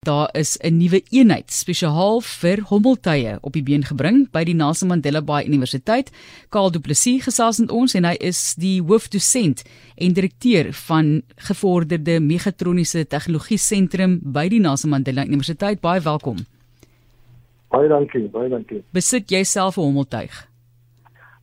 Daar is 'n nuwe eenheid spesiaal vir hommeltuie op die been gebring by die Nelson Mandela Bay Universiteit. Karl Du Plessis gesels met ons en hy is die hoofdosent en direkteur van gevorderde megatroniese tegnologie sentrum by die Nelson Mandela Universiteit. Baie welkom. Baie dankie, baie dankie. Besit jy self 'n hommeltuig?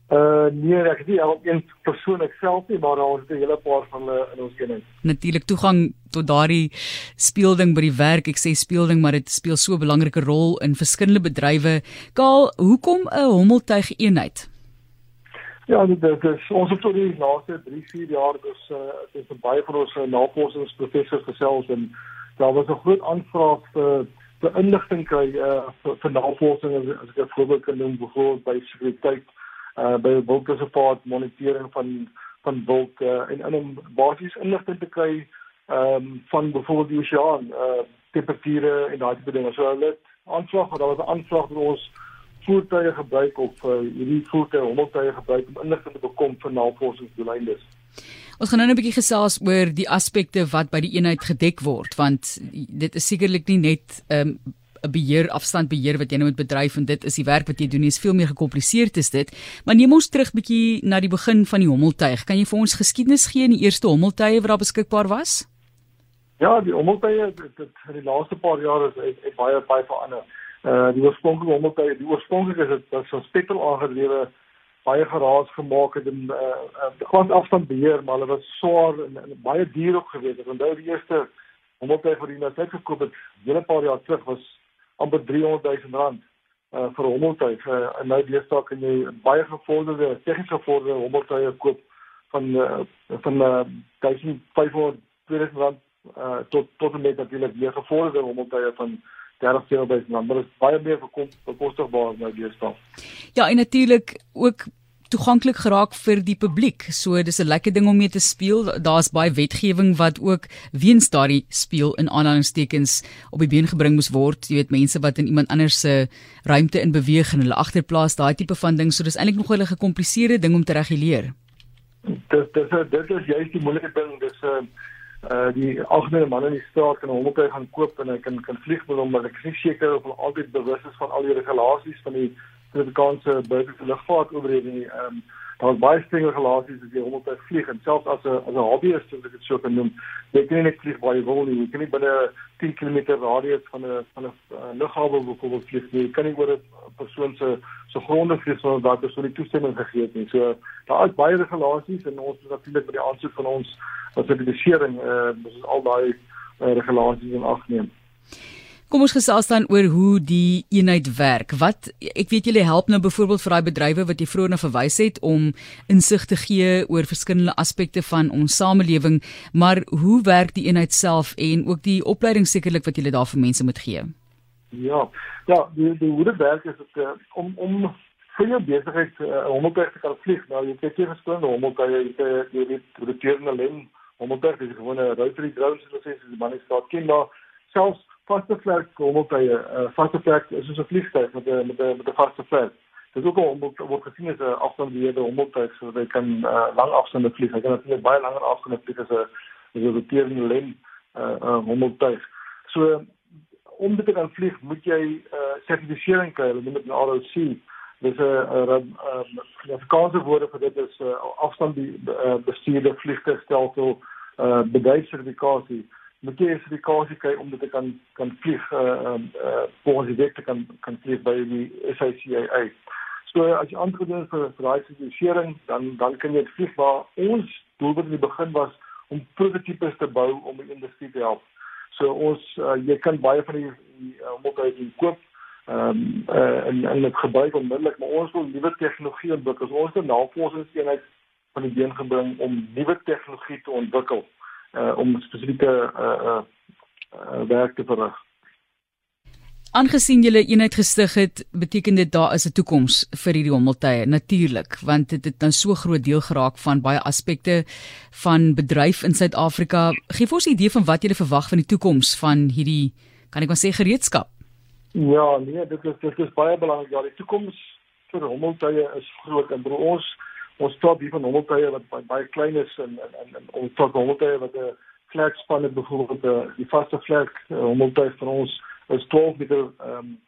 Uh nee, ek het nie al een persoon ek self nie, maar daar is 'n hele paar van hulle in ons eenheid. Natuurlik toegang tot daardie speelding by die werk. Ek sê speelding, maar dit speel so 'n belangrike rol in verskillende bedrywe. Kaal, hoekom 'n hommeltuig eenheid? Ja, dit is ons het tot die laaste 3, 4 jaar dus uh dis baie van ons uh, navorsingsprofessors gesels en daar was 'n groot aanvraag vir vir inligting kry uh vir, vir navorsing as, as ek 'n voorbeeld kan noem, byvoorbeeld by sekuriteit uh by wildreservaat monitering van van wild uh, en in 'n basies inligting te kry ehm um, van byvoorbeeld die oseaan uh temperature en daai tipe dinge. So hulle aanslag, daar was 'n aanslag dat ons voertuie gebruik of uh, hierdie voertuie hommeltuie gebruik om inligting te bekom vir navorsingsdoeleindes. Ons gaan nou 'n bietjie gesels oor die aspekte wat by die eenheid gedek word want dit is sekerlik nie net ehm um, 'n beheer afstand beheer wat jy nou moet bedryf en dit is die werk wat jy doen is veel meer gekompliseerd is dit. Maar neem ons terug bietjie na die begin van die hommeltuig. Kan jy vir ons geskiedenis gee in die eerste hommeltuie wat daar beskikbaar was? Ja, die hommeltuie dit in die laaste paar jare is het, het baie baie verander. Uh die oorspronklike hommeltuie, die oorspronklike is dit was so spettral aangedrewe baie geraas gemaak het en uh, uh groot afstand beheer, maar hulle was swaar en, en baie duur ook geweest. Ek onthou die eerste hommeltuig wat die universiteit gekoop het, hele paar jaar terug was amper 300 000 rand uh vir hommeltuig. Uh, en nou deesdae kan jy baie gevorderde tegniese gevorderde hommeltuie koop van uh, van uh, 1500 2000 rand uh tot tot en met natuurlik meer gevorderde hommeltuie van 30 000 rand. Maar dit is baie meer bekostigbaar nou deesdae. Ja, en natuurlik ook toeganklik geraak vir die publiek. So dis 'n lekker ding om mee te speel. Daar's baie wetgewing wat ook weens daardie speel in aanhalingstekens op die been gebring moes word. Jy weet mense wat in iemand anders se ruimte in beweeg en hulle agterplaas, daai tipe van ding. So dis eintlik nog 'n gekompliseerde ding om te reguleer. Dit dis dit is juist die moeilike ding. Dis 'n uh, uh die algemene man in die straat kan 'n hommeltuig gaan koop en hy kan kan vlieg met hom, maar ek is nie seker of hulle altyd bewus is van al die regulasies van die Suid-Afrikaanse burgerlike lugvaart owerheid nie. Ehm um, daar is baie strenge regulasies as jy hommeltuig vlieg en selfs as 'n as 'n hobbyist as ek dit sou kan noem, jy kan nie net vlieg waar jy wil nie. Jy kan nie binne 10 km radius van 'n van 'n uh, lughawe byvoorbeeld vlieg nie. Jy kan nie oor 'n persoon se se gronde vlieg sonder dat daar so 'n toestemming gegee het nie. So daar is baie regulasies en ons moet natuurlik by die aansoek van ons as 'n sertifisering eh uh, moet al daai uh, regulasies in ag neem. Kom ons gesels dan oor hoe die eenheid werk. Wat ek weet julle help nou byvoorbeeld vir daai bedrywe wat jy vroeër na verwys het om insig te gee oor verskillende aspekte van ons samelewing, maar hoe werk die eenheid self en ook die opleiding sekerlik wat julle daar vir mense moet gee? Ja. Ja, die die hoe dit werk is dit uh, om om vir jou besigheid 'n uh, hommeltuig te kan vlieg. Nou jy kyk hier verskillende hommeltuie, jy jy het roterende lem hommeltuig, dis gewone rotary drones, soos jy sê, die man is daar ken maar selfs vaste vlek hommeltuie, uh, vaste vlek is soos 'n vliegtuig met 'n met 'n met 'n vaste vlek. Dit is ook om word gesien as 'n afstandbeheerde hommeltuig sodat hy kan uh, lang afstande vlieg. Hy kan natuurlik baie langer afstande vlieg as 'n 'n roterende lem uh, uh, hommeltuig. So om dit te kan vlieg, moet jy 'n uh, sertifisering kry, hulle noem dit 'n ROC. Dis 'n 'n Afrikaanse woorde vir dit is 'n uh, afstandbestuurde vliegtuigstelsel uh, bedryfsertifikasie moet jy sertifikasie kry om dit te kan kan vlieg uh um uh volgens die wet te kan kan vlieg by die SACAA. So as jy aangedoen vir vir daai sertifisering, dan dan kan jy dit vlieg maar ons doelwit in die begin was om prototipes te bou om die industrie te help. So ons uh, jy kan baie van die, die uh, motorie koop ehm um, uh, en en dit gebruik onmiddellik, maar ons wil nuwe tegnologie ontwikkel. Ons het 'n navorsingseenheid van die been gebring om nuwe tegnologie te ontwikkel uh, om spesifieke uh, uh, uh, werk te verrig. Aangesien julle eenheid gestig het, beteken dit daar is 'n toekoms vir hierdie hommeltuie natuurlik, want dit het nou so groot deel geraak van baie aspekte van bedryf in Suid-Afrika. Geef ons 'n idee van wat julle verwag van die toekoms van hierdie kan ek maar sê gereedskap. Ja, nee, dit is dit is baie belangrik. Ja, die toekoms vir hommeltuie is groot en vir ons ons stap hier van hommeltuie wat baie, baie klein is en en en ons stap hommeltuie wat 'n vlekspanne byvoorbeeld uh, die vaste vlek uh, hommeltuig van ons is 12 meter ehm um,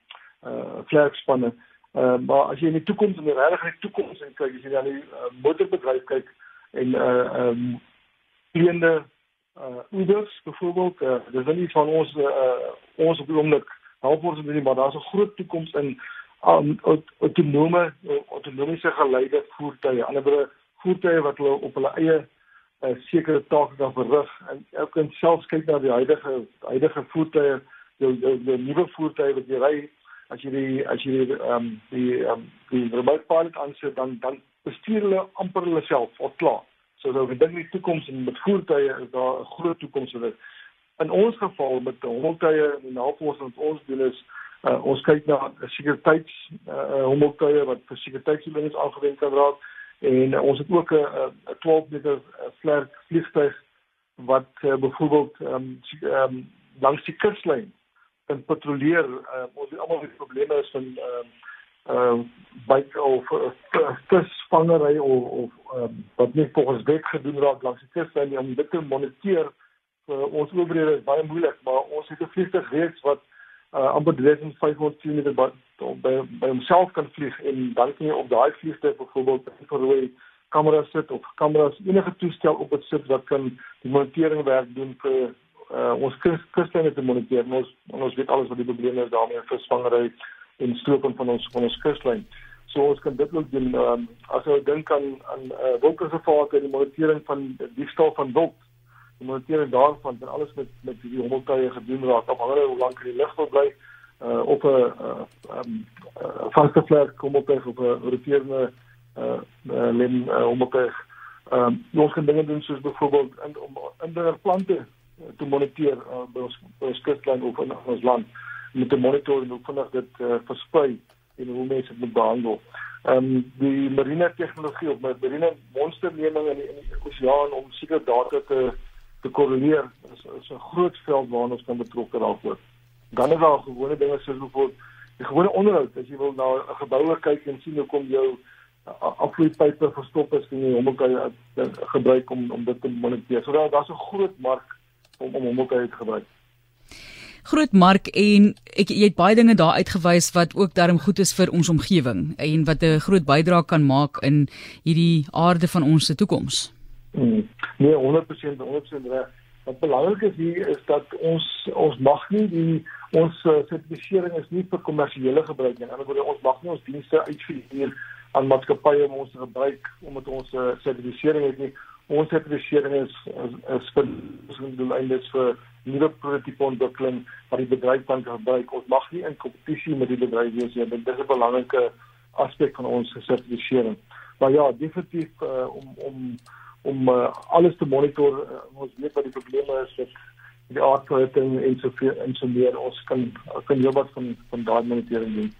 uh vlekspanne. Uh, maar as jy in die toekoms in die regte toekoms en kyk as jy na die uh, motorbedryf kyk en uh ehm um, kleende uh Ubers byvoorbeeld uh, dis nie van ons uh ons op die oomblik help ons nie maar daar's 'n groot toekoms in um, autonome autonomiese geleide voertuie. Anderswoorde voertuie wat hulle op hulle eie 'n uh, sekere taak kan verrig en ook kan selfs kyk na die huidige huidige voertuie jou jou, jou nuwe voertuie wat jy ry as jy die as jy die ehm um, die um, die remote pilot aansit dan dan bestuur hulle amper hulle self al klaar. So so ek dink die toekoms en met voertuie is daar 'n groot toekoms vir dit. In ons geval met hommeltuie en die navorsing wat ons doen is uh, ons kyk na sekuriteits uh, hommeltuie wat vir sekuriteitsdienste aangewend kan raak en uh, ons het ook 'n 'n 12 meter vlerk vliegtuig wat uh, byvoorbeeld ehm um, um, langs die kuslyn kan patrolleer. Uh, ons het almal die probleme is van ehm uh, ehm uh, byt of uh, visvangery of of um, wat nie volgens wet gedoen raak langs die kuslyn om dit te moniteer vir uh, ons owerhede is baie moeilik, maar ons het 'n vliegtuig reeds wat uh, amper 1500 km by by by homself kan vlieg en dan kan jy op daai vliegtuig byvoorbeeld infrarooi kameras sit of kameras enige toestel op dit sit wat kan die monitering werk doen vir uh, ons kuslyne te moniteer. Ons ons weet alles wat die probleme is daarmee visvangery en stroping van ons van ons kuslyn. So ons kan dit ook doen um, as jy dink aan aan uh, wildreservate en die monitering van diefstal van wild die monitering daarvan en alles met met die hommeltuie gedoen raak. Afhangende hoe lank die lig wil bly uh op 'n uh um uh, vaste vlek kom op of 'n roterende uh, uh lem uh, hommeltuig. Um ons kan dinge doen soos byvoorbeeld in om indringer plante te moniteer uh, by ons by ons kustlyn of in ons land. Met te monitor hoe vinnig dit uh, versprei en hoe mense dit moet behandel. Ehm um, die marine tegnologie of marine monsterneming in die, in die oseaan om seker data te te korreleer is is 'n groot veld waarna ons kan betrokke raak word. Dan is daar gewone dinge soos bijvoorbeeld die gewone onderhoud. As jy wil na 'n gebou kyk en sien hoe kom jou afvloeipype verstop is en jy hom kan gebruik om om dit te moniteer. So daar daar's 'n groot mark om om hom te gebruik. Groot mark en ek jy het baie dinge daar uitgewys wat ook daarom goed is vir ons omgewing en wat 'n groot bydrae kan maak in hierdie aarde van ons se toekoms. Hmm. Nee, 100% 100% reg. Wat belangrik is hier is dat ons ons mag nie die ons uh, sertifisering is nie vir kommersiële gebruik nie. Aan die ander ons mag nie ons dienste uitvier aan maatskappye om ons te gebruik omdat ons 'n uh, sertifisering het nie. Ons sertifisering is is, is vir ons doeleindes vir nuwe prototipe ontwikkeling wat die bedryf kan gebruik. Ons mag nie in kompetisie met die bedryf wees nie. Dit is 'n belangrike aspek van ons sertifisering. Maar ja, definitief uh, om om om uh, alles te monitor. Uh, ons weet wat die probleme is met die aardverhitting en so veel en so meer. Ons kan kan heelwat van van daai monitering doen.